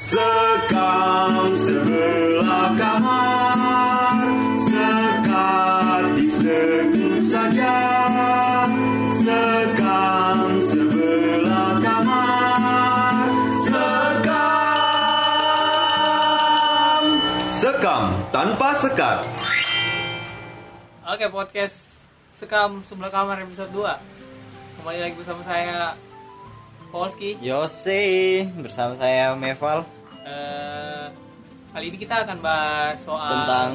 Sekam sebelah kamar Sekat disebut saja. Sekam sebelah kamar Sekam Sekam tanpa sekat. Oke podcast Sekam sebelah kamar episode 2 Kembali lagi bersama saya Polski Yose bersama saya Meval Eh, Kali ini kita akan bahas soal tentang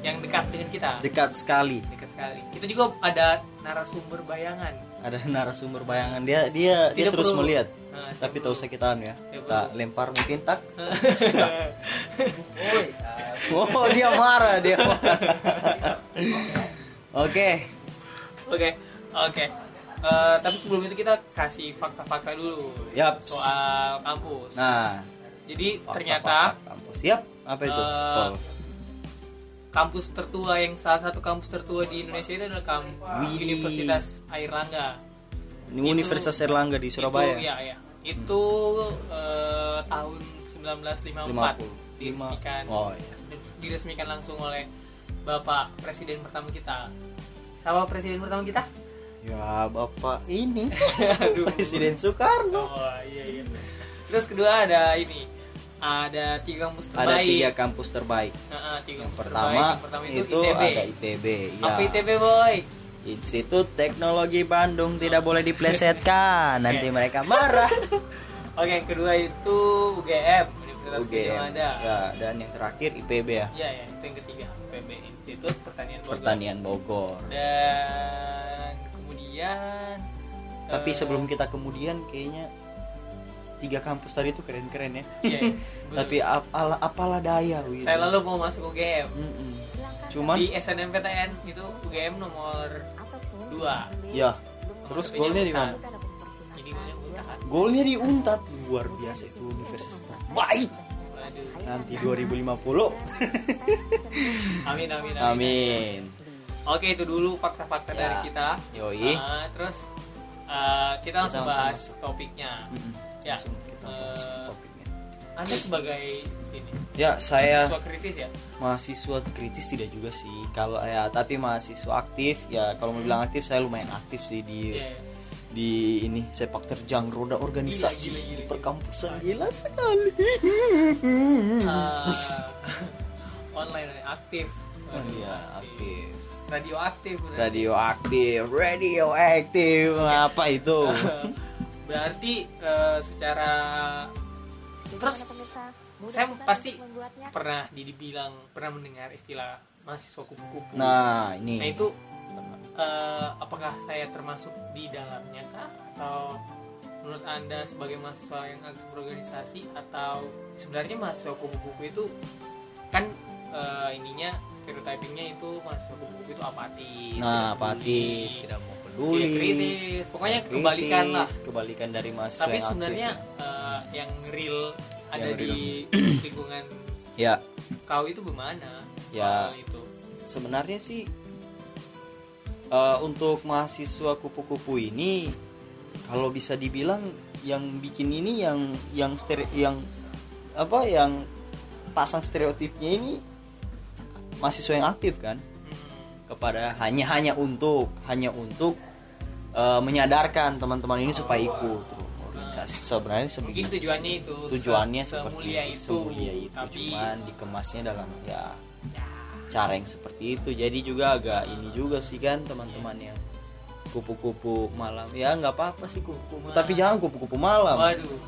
Yang dekat dengan kita dekat sekali. Dekat sekali Kita juga ada narasumber bayangan Ada narasumber bayangan dia dia dia Tidak terus perlu- melihat. Nah, Tapi tidak tahu usah kita anu ya. Kita lempar mungkin tak. Oh dia marah dia. marah. Oke. Oke Oke Eh, Tapi sebelum itu kita kasih fakta-fakta dulu Yap. Soal kampus Nah, Jadi fakta-fakta ternyata kampus. Siap. Apa itu? Pol? kampus tertua yang salah satu kampus tertua di Indonesia itu adalah kampus. Universitas Airlangga. Ini Universitas Erlangga di Surabaya. Itu, ya, ya. Itu eh, tahun 1954 diresmikan Oh iya. diresmikan langsung oleh Bapak Presiden pertama kita. Siapa presiden pertama kita? Ya, Bapak ini Aduh. Presiden Soekarno. Oh iya iya. Terus kedua ada ini. Ada tiga kampus terbaik. Ada tiga kampus terbaik. Nah, tiga kampus terbaik. Pertama, Yang pertama itu, itu, ITB. ada ITB. Ya. Apa ITB boy? Institut Teknologi Bandung tidak boleh diplesetkan. Nanti mereka marah. Oke, yang kedua itu UGM, Universitas UGM. Mada. Ya, dan yang terakhir IPB ya. Iya, ya, itu yang ketiga. PB Institut Pertanian Bogor. Pertanian Bogor. Dan kemudian Tapi eh, sebelum kita kemudian kayaknya tiga kampus tadi itu keren-keren ya. iya, iya. Tapi apalah apalah daya gitu. saya lalu mau masuk UGM. Mm-mm. Cuman Di SNMPTN itu UGM nomor 2. ya terus golnya di mana? Jadi golnya. Golnya di Untat luar biasa itu universitas terbaik. Nanti 2050. Amin amin amin. Amin. Oke, itu dulu fakta-fakta Ya. dari kita. Yoi. Ah, terus eh, kita langsung langsung bahas masuk. topiknya. Mm-mm. Ya. Langsung kita Eh, topiknya. Anda sebagai ini Ya, saya siswa kritis ya? mahasiswa kritis tidak juga sih. Kalau ya, tapi mahasiswa aktif ya. Kalau mau bilang aktif, saya lumayan aktif sih di Iya. di ini sepak terjang roda organisasi Gila, gila, gila, di gila. perkampusan gila sekali. Ah, online aktif. Oh, Iya, aktif. Radio aktif. berarti. Radioaktif, radioaktif. Apa itu? Berarti eh, secara terus saya pasti pernah dibilang pernah mendengar istilah mahasiswa kupu-kupu. Nah, ini. Nah itu eh, apakah saya termasuk di dalamnya kah atau menurut anda sebagai mahasiswa yang aktif berorganisasi atau sebenarnya mahasiswa kupu-kupu itu kan eh, ininya stereotypingnya itu kupu-kupu itu apatis. Nah, apatis, peduli, tidak mau peduli. kritis. Pokoknya Kritis, kebalikan lah. Kebalikan dari mahasiswa tapi yang sebenarnya ya. eh, yang real ada Yang di lingkungan ya. kau itu bagaimana Ya. itu. Sebenarnya sih eh, untuk mahasiswa kupu-kupu ini kalau bisa dibilang yang bikin ini yang yang stere yang apa yang pasang stereotipnya ini mahasiswa yang aktif kan. Kepada hanya hanya untuk hanya untuk eh, menyadarkan teman-teman ini supaya ikut tuh organisasi. Sebenarnya mungkin sebegitu tujuannya itu tujuannya se- seperti itu, itu, semulia itu. tapi cuman dikemasnya dalam ya ya, cara yang seperti itu. Jadi juga agak ini juga sih kan teman-teman yang kupu-kupu malam. Ya nggak apa-apa sih kupu-kupu tapi jangan kupu-kupu malam. Waduh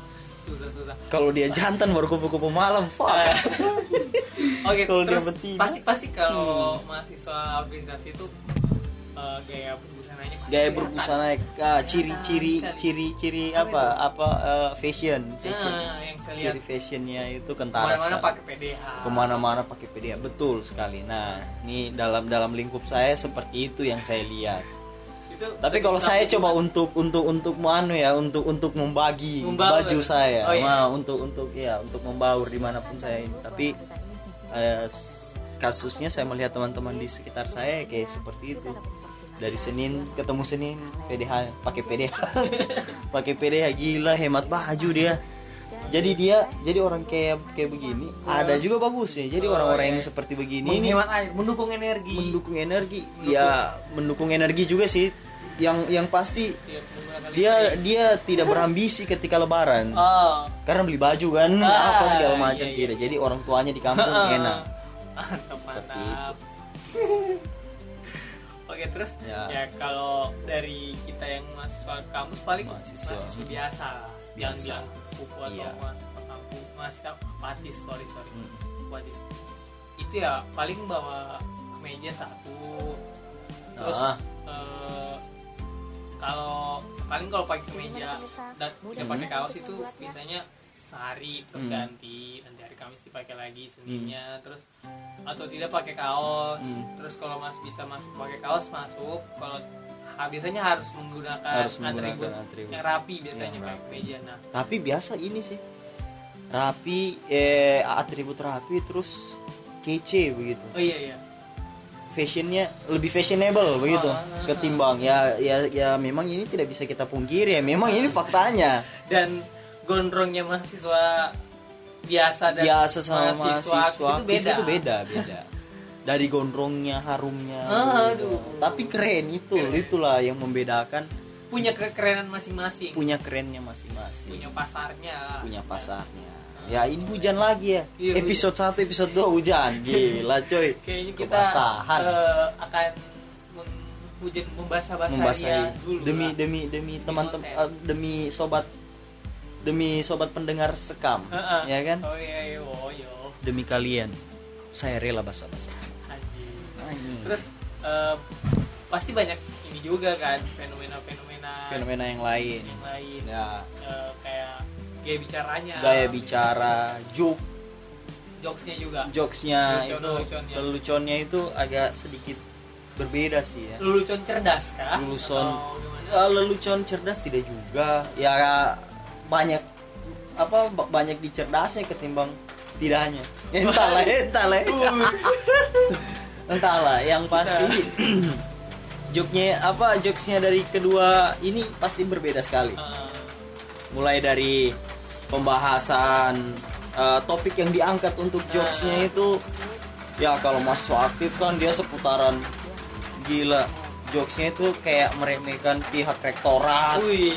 susah susah. Kalau dia jantan baru kupu-kupu malam fuck oke Kalau dia terus betina. pasti pasti kalau mahasiswa organisasi itu eh, gaya berbusananya pasti gaya berbusana ah, ciri-ciri ciri-ciri Apa apa? apa eh, fashion fashion. Nah, yang saya lihat. ciri fashionnya itu kentara ke mana-mana sekali. pakai PDH ke mana-mana pakai PDA betul sekali. Nah ini dalam dalam lingkup saya seperti itu yang saya lihat. Itu Tapi kalau saya coba untuk untuk untuk manu ya untuk untuk membagi Membaur. baju saya, Oh, iya. Nah, untuk untuk ya untuk membaur di mana pun saya ini. Tapi eh, kasusnya saya melihat teman-teman di sekitar saya kayak seperti itu. Dari Senin ketemu Senin PDH pakai PDH, pakai PDH gila hemat baju dia. jadi dia jadi orang kayak kayak begini. Ada juga bagusnya. Jadi Oh, orang-orang iya. yang seperti begini ini air mendukung energi. mendukung energi. Ya mendukung energi juga sih yang yang pasti Iya, dia dia tidak berambisi ketika lebaran oh karena beli baju kan Ah, apa segala macam iya, iya. tidak jadi orang tuanya di kampung enak mantap oke terus Ya. ya. kalau dari kita yang mahasiswa kampus paling Mahasiswa. mahasiswa, biasa Biasa. bilang kupu atau Iya. mahasiswa kampus mahasiswa apatis sorry sorry Hmm. apatis itu ya paling bawa meja satu terus Ah. eh, kalau paling kalau pakai kemeja dan tidak pakai kaos itu biasanya sehari terus Hmm. ganti nanti hari Kamis dipakai lagi Seninnya terus atau tidak pakai kaos. Hmm. terus kalau mas bisa masuk pakai kaos masuk. Kalau ha- biasanya harus menggunakan, Harus menggunakan atribut atribut. yang rapi biasanya Yang pakai rapi. kemeja. Nah. Tapi biasa ini sih. Rapi eh atribut rapi terus kece begitu. Oh iya iya fashionnya lebih fashionable begitu. Ah. ketimbang ya ya ya memang ini tidak bisa kita pungkiri ya. Memang ini faktanya. Dan gondrongnya mahasiswa biasa dan biasa sama mahasiswa aktif aktif itu beda beda. Dari gondrongnya harumnya Aduh. tapi keren itu Keren. itulah yang membedakan punya kekerenan masing-masing. Punya kerennya masing-masing. Punya pasarnya. Punya pasarnya ya ini hujan lagi ya. Iya, episode 1 episode 2 hujan. Gila coy. Kayaknya kita Kebasahan. eh, akan hujan membasah-basahnya membasahi. dulu demi lah. demi demi teman-teman konten. eh, demi sobat demi sobat pendengar sekam. Heeh. ya kan? Oh iya iya oh iya. Demi kalian. Saya rela basa-basa Anjing. terus eh, pasti banyak ini juga kan fenomena-fenomena fenomena yang lain. yang lain. Ya. Kayak gaya bicaranya. Gaya bicara joke. Jokesnya juga. Jokesnya itu leluconnya. leluconnya itu agak sedikit berbeda sih ya. Lelucon cerdas kah? Lelucon. Ya, lelucon cerdas tidak juga. Ya banyak apa ba- banyak dicerdasnya ketimbang tidaknya Ya, entahlah entahlah entahlah yang pasti joknya apa jokesnya dari kedua ini pasti berbeda sekali. Eh, mulai dari pembahasan eh, topik yang diangkat untuk jokesnya itu ya kalau mahasiswa aktif kan dia seputaran gila. Jokesnya itu kayak meremehkan pihak rektorat wih.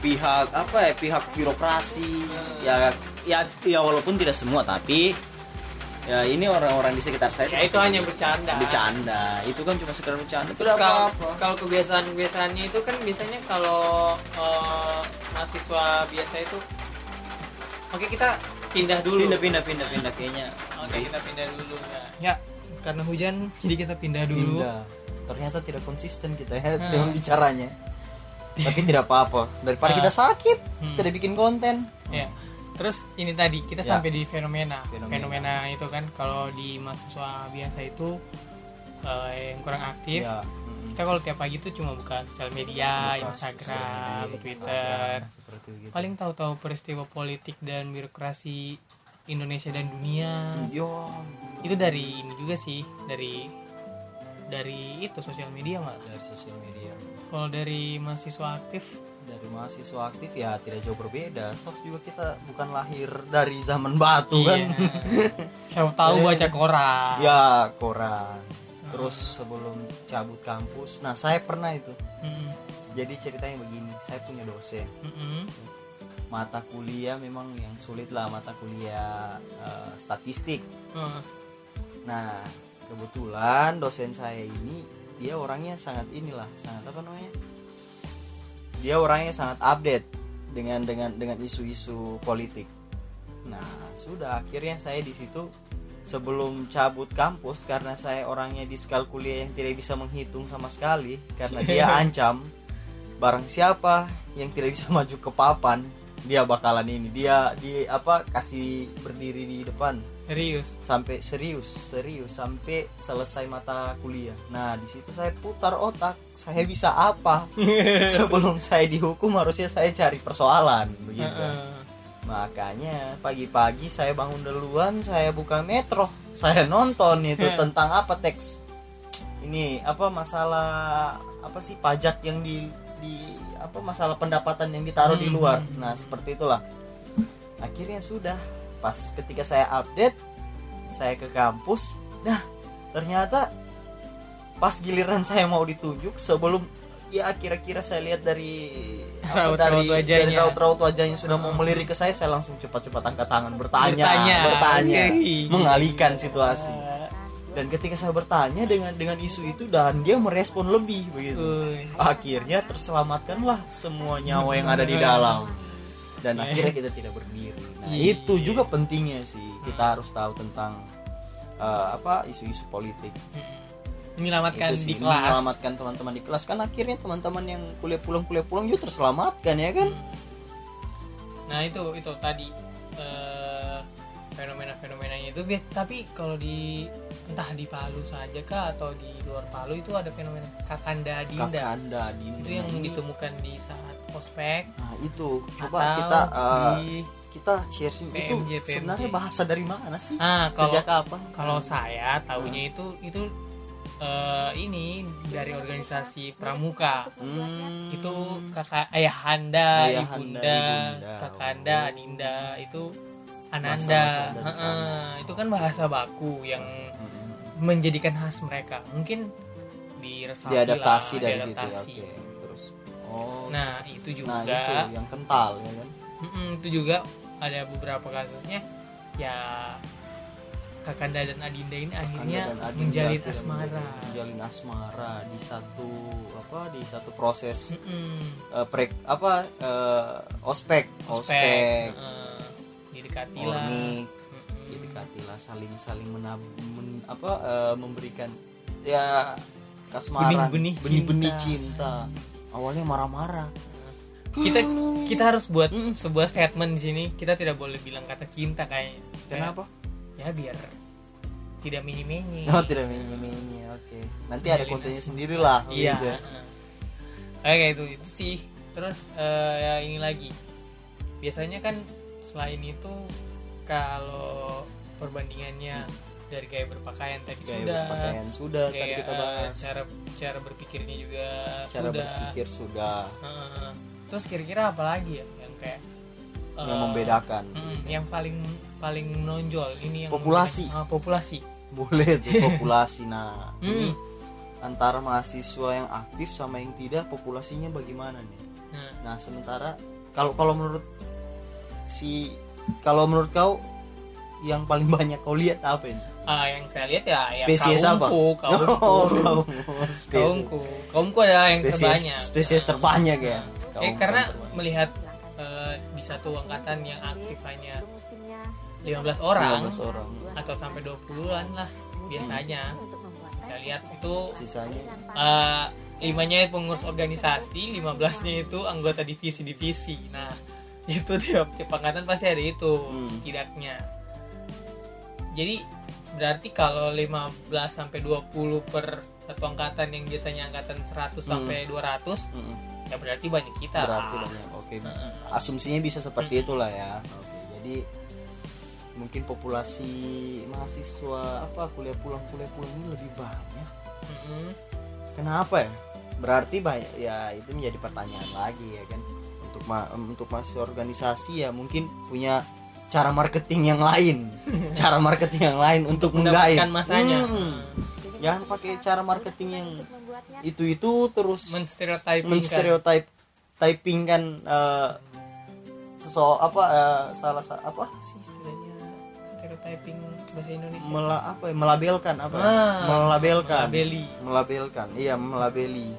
pihak apa ya pihak birokrasi ya ya ya walaupun tidak semua tapi ya ini orang-orang di sekitar saya ya itu hanya bercanda. Bercanda. Itu kan cuma sekedar bercanda. Terus kalau kalau kebiasaan kebiasaannya itu kan biasanya kalau eh, mahasiswa biasa itu oke kita pindah dulu pindah pindah pindah pindah kayaknya oke kita pindah dulu ya. ya karena hujan jadi kita pindah dulu pindah ternyata tidak konsisten kita ya Hmm. dengan bicaranya tapi tidak apa-apa daripada Ah. kita sakit Hmm. tidak bikin konten ya terus ini tadi kita Ya. sampai di fenomena. Fenomena. fenomena itu kan kalau di mahasiswa biasa itu eh, yang kurang aktif ya. Kita kalau tiap pagi itu cuma buka sosial media Buka Instagram media, Twitter. Instagram, gitu. paling tahu-tahu peristiwa politik dan birokrasi Indonesia dan dunia. Yo itu dari ini juga sih dari dari itu sosial media nggak? Dari sosial media. Kalau dari mahasiswa aktif? Dari mahasiswa aktif ya tidak jauh berbeda. Toh juga kita bukan lahir dari zaman batu kan? Siapa tahu baca koran. Ya koran terus sebelum cabut kampus nah saya pernah itu. Mm-mm. jadi ceritanya begini saya punya dosen. Mm-mm. mata kuliah memang yang sulit lah mata kuliah eh, statistik. Uh, nah kebetulan dosen saya ini dia orangnya sangat inilah sangat apa namanya? Dia orangnya sangat update dengan dengan dengan isu-isu politik. Nah sudah akhirnya saya di situ sebelum cabut kampus karena saya orangnya di skal kuliah yang tidak bisa menghitung sama sekali karena dia ancam. Barang siapa yang tidak bisa maju ke papan dia bakalan ini dia di apa kasih berdiri di depan. Serius? Sampai serius serius sampai selesai mata kuliah. Nah di situ saya putar otak saya bisa apa? Sebelum saya dihukum harusnya saya cari persoalan begitu. Uh-uh. Makanya pagi-pagi saya bangun duluan saya buka metro saya nonton itu tentang apa teks? Ini apa masalah apa sih pajak yang di di apa masalah pendapatan yang ditaruh di Hmm, luar. Nah seperti itulah. Akhirnya sudah pas ketika saya update saya ke kampus nah ternyata pas giliran saya mau ditunjuk sebelum ya kira-kira saya lihat dari Raut-raut dari wajahnya. dari raut-raut wajahnya sudah mau melirik ke saya saya langsung cepat-cepat angkat tangan bertanya Bertanya. bertanya mengalihkan situasi. Dan ketika saya bertanya dengan dengan isu itu dan dia merespon lebih begitu. Uy. akhirnya terselamatkanlah semua nyawa yang ada di dalam. Dan akhirnya kita tidak berdiri. Nah Iya. itu juga pentingnya sih. Kita harus tahu tentang eh, apa isu-isu politik menyelamatkan Itu sih, di kelas. menyelamatkan teman-teman di kelas. Kan akhirnya teman-teman yang kuliah pulang kuliah pulang juga terselamatkan ya kan? Nah itu itu tadi eh, fenomena-fenomenanya itu. Tapi kalau di entah di Palu saja kah atau di luar Palu itu ada fenomena kakanda dinda. Kakanda dinda. Itu yang Nah, ditemukan di saat ospek. Nah itu. Coba atau kita eh, di kita share sih. Itu PMJ, sebenarnya bahasa dari mana sih? Ah kalau sejak kapan? kalau saya tahunya itu itu eh, ini dari organisasi pramuka Hmm. itu kakak ayahanda, Ayahanda, ibunda, ibunda. kakanda, Oh. adinda itu ananda. dari Heeh, sana. itu kan bahasa baku yang Hmm. menjadikan khas mereka. Mungkin diresapi diadaptasi lah, dari situ diadaptasi. oke terus oh Nah, itu juga nah itu yang kental ya kan itu juga ada beberapa kasusnya ya kakanda dan adinda ini akhirnya Kakanda dan Adinda menjalin akhirnya asmara. menjalin- asmara di satu apa di satu proses Mm-mm. eh, pre apa eh, ospek Ospek, ospek heeh, didekati lah. saling saling menab men- apa eh, memberikan ya kasmaran Benih-benih cinta. cinta awalnya marah-marah kita kita harus buat Mm. sebuah statement di sini kita tidak boleh bilang kata cinta kayaknya kenapa ya biar tidak mini-mini. Oh tidak menye oke. Nanti ada kontennya sendiri lah iya. Gitu. Oke itu itu sih. Terus eh, ya ini lagi. Biasanya kan selain itu kalau perbandingannya dari gaya berpakaian tadi gaya sudah. berpakaian sudah tadi kayak kita eh, bahas. cara cara berpikirnya juga cara sudah. berpikir sudah. Heeh. terus kira-kira apa lagi ya yang kayak yang eh, membedakan? Mm, yang paling paling menonjol ini yang Populasi. Ah, populasi. Boleh tuh populasi. Nah Hmm. ini antara mahasiswa yang aktif sama yang tidak populasinya bagaimana nih? Nah, nah sementara kalau kalau menurut si kalau menurut kau yang paling banyak kau lihat apa ini? Ah, yang saya lihat ya, ya spesies apa? kaumku, kaumku, oh, kaum- kaumku, kaumku adalah yang spesies terbanyak. spesies Nah, terbanyak ya eh, Kaum- karena terbanyak. melihat eh, di satu angkatan yang aktif hanya musimnya 15 orang 15 orang atau sampai 20-an lah biasanya. Saya lihat itu sisanya eh, limanya pengurus organisasi, 15-nya itu anggota divisi-divisi. Nah, itu tiap tiap angkatan pasti ada itu Hmm. setidaknya. Jadi berarti kalau 15 sampai 20 per satu angkatan yang biasanya angkatan 100 sampai 200 Mm-mm. Ya berarti banyak kita berarti lah. banyak oke. Heeh. asumsinya bisa seperti itulah ya. Oke jadi mungkin populasi mahasiswa apa kuliah pulang kuliah pulang ini lebih banyak. Kenapa ya? Berarti banyak ya itu menjadi pertanyaan lagi ya kan? Untuk ma- untuk mahasiswa organisasi ya mungkin punya cara marketing yang lain. Cara marketing yang lain untuk menggait masanya. Hmm. jangan pakai cara marketing yang itu itu terus menstereotyping menstereotype typing kan eh, seso apa eh, salah sa- apa? Sih istilahnya? Stereotyping bahasa Indonesia? Mela apa ya, melabelkan apa ya? Ah, melabelkan. melabeli. melabelkan iya melabeli.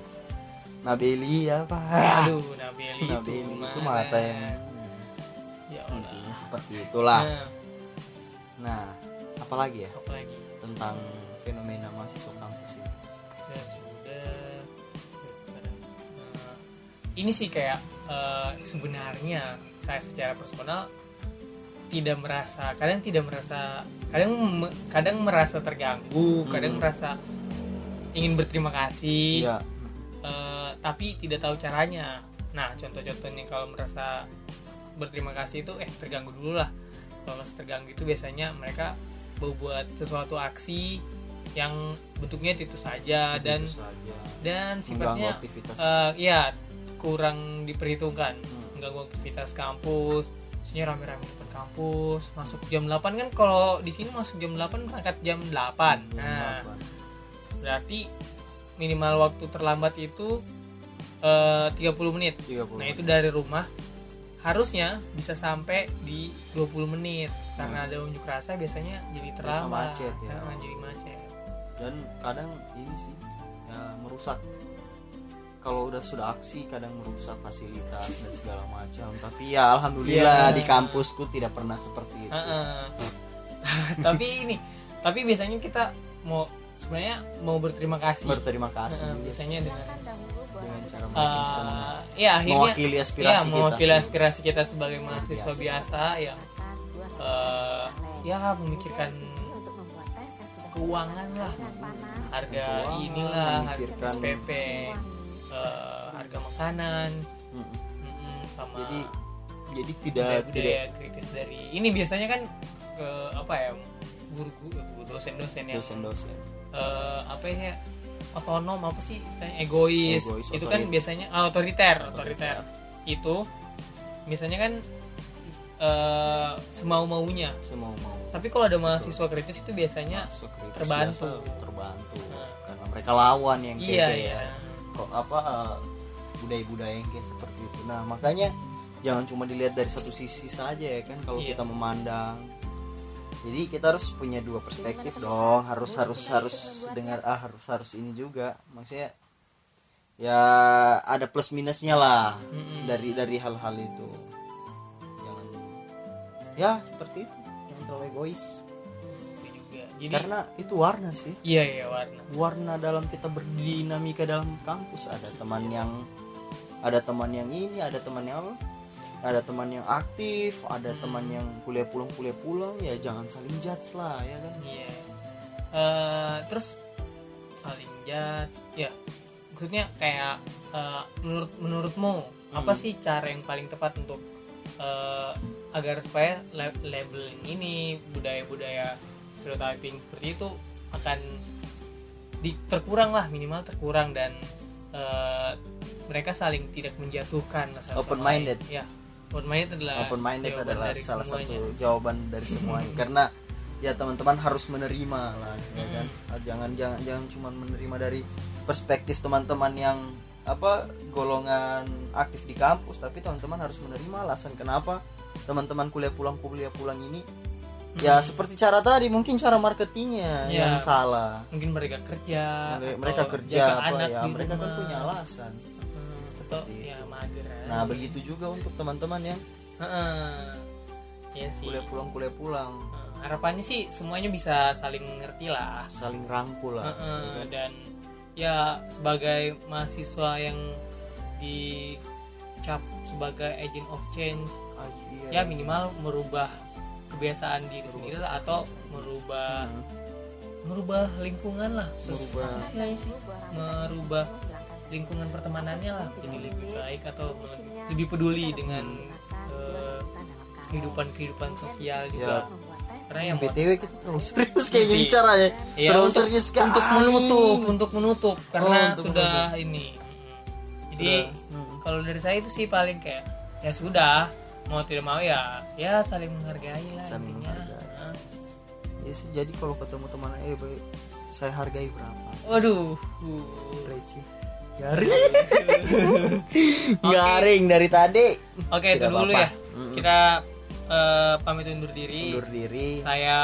Nabeli apa? Aduh nabeli, nabeli itu mana? mata yang ya Allah. intinya seperti itulah. Nah, nah apalagi ya? Apa lagi? Tentang fenomena mahasiswa kampus ini ini sih kayak eh, sebenarnya saya secara personal tidak merasa kadang tidak merasa kadang me- kadang merasa terganggu kadang Hmm. merasa ingin berterima kasih iya eh, tapi tidak tahu caranya nah contoh-contohnya kalau merasa berterima kasih itu eh terganggu dulu lah kalau merasa terganggu itu biasanya mereka buat sesuatu aksi yang bentuknya itu saja dan saja. dan sifatnya aktivitas eh, ya kurang diperhitungkan. Hmm. mengganggu aktivitas kampus Sini rame-rame di depan kampus. Masuk jam 8 kan kalau di sini masuk jam 8 berangkat jam 8 nah berarti minimal waktu terlambat itu eh, 30 menit. 30 nah itu dari rumah harusnya bisa sampai di 20 menit. Karena ada unjuk rasa biasanya jadi terlambat. macet ya. Nah, jadi macet. Dan kadang ini sih ya merusak kalau udah sudah aksi kadang merusak fasilitas dan segala macam. Tapi ya alhamdulillah Iya. di kampusku tidak pernah seperti itu. Heeh. tapi ini tapi biasanya kita mau sebenarnya mau berterima kasih. Berterima kasih sih biasanya dengan dengan cara eh, ya akhirnya mewakili aspirasi ya mewakili kita aspirasi kita sebagai mahasiswa biasa. biasa yang eh, ya memikirkan keuangan lah. harga inilah harga SPP eh, harga makanan. Mm, sama jadi jadi tidak budaya, tidak budaya kritis dari ini biasanya kan ke apa ya guru guru dosen-dosen yang dosen-dosen. eh, apa ya otonom apa sih istilahnya egois, Egois, itu kan biasanya ah, otoriter otoriter. itu biasanya kan eh, semau maunya semua mau tapi kalau ada mahasiswa kritis itu biasanya kritis terbantu. biasa terbantu. Nah. karena mereka lawan yang iya kayak iya apa eh, budaya-budaya yang kayak seperti itu. Nah makanya jangan cuma dilihat dari satu sisi saja ya kan kalau Iya. kita memandang. Jadi kita harus punya dua perspektif dong harus harus harus dengar ah harus harus ini juga. Maksudnya ya ada plus minusnya lah Mm-mm. dari dari hal-hal itu. Jangan ya seperti itu. Jangan terlalu egois jadi karena itu warna sih iya iya warna warna dalam kita berdinamika dalam kampus ada teman yang ada teman yang ini ada teman yang apa ada teman yang aktif ada teman yang kuliah pulang kuliah pulang ya jangan saling judge lah ya kan Iya. Eh, terus saling judge, ya. Maksudnya kayak eh, menurut menurutmu apa Hmm. sih cara yang paling tepat untuk eh, agar supaya la- labeling ini budaya-budaya stereotyping seperti itu akan di, terkurang lah minimal terkurang dan eh, mereka saling tidak menjatuhkan lah satu sama Open minded. Ya, open minded adalah open minded adalah salah semuanya. satu jawaban dari semuanya karena ya teman-teman harus menerima lah ya kan Ah, jangan jangan jangan cuma menerima dari perspektif teman-teman yang apa golongan aktif di kampus tapi teman-teman harus menerima alasan kenapa teman-teman kuliah pulang kuliah pulang ini ya seperti cara tadi mungkin cara marketingnya Ya. yang salah mungkin mereka kerja Mereka- kerja apa anak ya mereka kan punya alasan Hmm, atau ya mager nah begitu juga untuk teman-teman yang. Iya sih kuliah pulang kuliah pulang harapannya sih semuanya bisa saling ngerti lah saling rangkul lah ya kan? dan ya sebagai mahasiswa yang dicap sebagai agent of change Ah, iya. ya minimal merubah kebiasaan diri sendiri lah atau merubah Hmm. merubah lingkungan lah. Merubah. Sih merubah. Lingkungan pertemanannya lah jadi lebih baik atau lebih peduli dengan eh, kehidupan kehidupan sosial juga. karena yang BTW kita terlalu serius kayaknya bicaranya ya terlalu untuk, serius sekali untuk menutup untuk menutup. Karena untuk sudah ini. Jadi Hmm. kalau dari saya itu sih paling kayak ya sudah mau tidak mau ya ya saling menghargai lah Saling intinya. menghargai. Ya sih jadi kalau ketemu teman eh baik saya hargai berapa? Waduh. Receh. Garing. Garing dari tadi. Oke itu Tidak dulu apa-apa. ya. Kita eh, pamit undur diri. Undur diri. Saya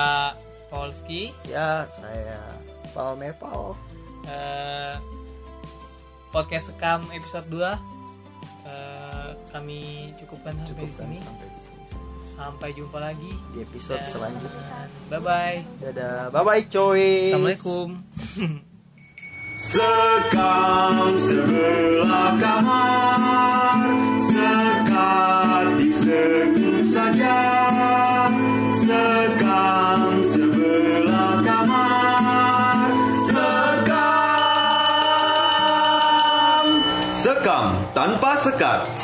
Polski. Ya saya Pao Mepao. Eh, podcast sekam episode 2 eh, kami cukupkan sampai di cukupkan sini. sampai di sini sampai jumpa lagi. Di episode Dan selanjutnya. Bye bye dadah. Bye bye coy assalamualaikum. Sekam sebelah kamar Sekat disebut saja. Sekam sebelah kamar Sekam. Sekam tanpa sekat